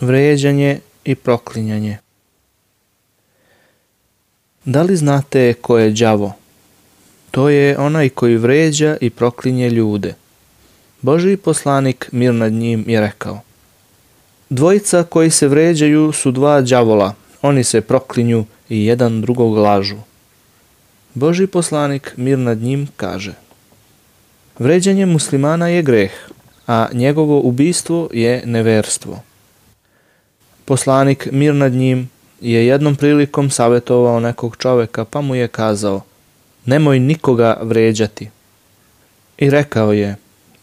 Vređanje i proklinjanje Da li znate ko je đavo? To je onaj koji vređa i proklinje ljude. Božji poslanik, mir nad njim, je rekao Dvojica koji se vređaju su dva đavola, oni se proklinju i jedan drugog lažu. Božji poslanik, mir nad njim, kaže Vređanje muslimana je greh, a njegovo ubistvo je neverstvo. Poslanik, mir nad njim, je jednom prilikom savjetovao nekog čoveka pa mu je kazao nemoj nikoga vređati. I rekao je,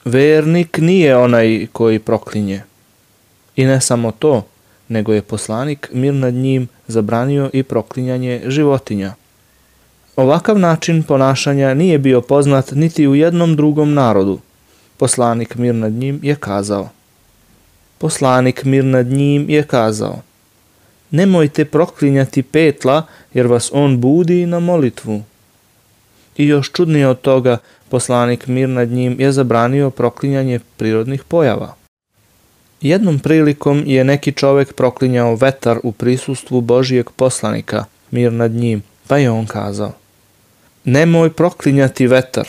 vernik nije onaj koji proklinje. I ne samo to, nego je poslanik mir nad njim zabranio i proklinjanje životinja. Ovakav način ponašanja nije bio poznat niti u jednom drugom narodu. Poslanik mir nad njim je kazao. Poslanik mir nad njim je kazao. Nemojte proklinjati petla jer vas on budi na molitvu. I još čudnije od toga, poslanik mir nad njim je zabranio proklinjanje prirodnih pojava. Jednom prilikom je neki čovek proklinjao vetar u prisustvu Božijeg poslanika, mir nad njim, pa je on kazao Nemoj proklinjati vetar,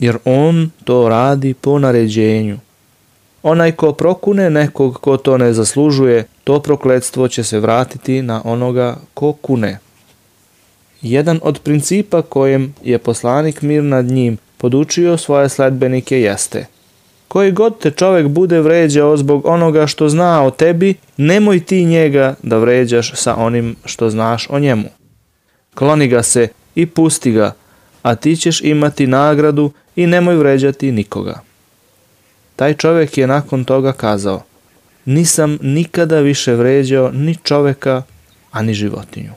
jer on to radi po naređenju. Onaj ko prokune nekog ko to ne zaslužuje, to prokledstvo će se vratiti na onoga ko kune. Jedan od principa kojem je poslanik mir nad njim podučio svoje sledbenike jeste Koji god te čovek bude vređao zbog onoga što zna o tebi, nemoj ti njega da vređaš sa onim što znaš o njemu. Kloni ga se i pusti ga, a ti ćeš imati nagradu i nemoj vređati nikoga. Taj čovek je nakon toga kazao, nisam nikada više vređao ni čoveka, a ni životinju.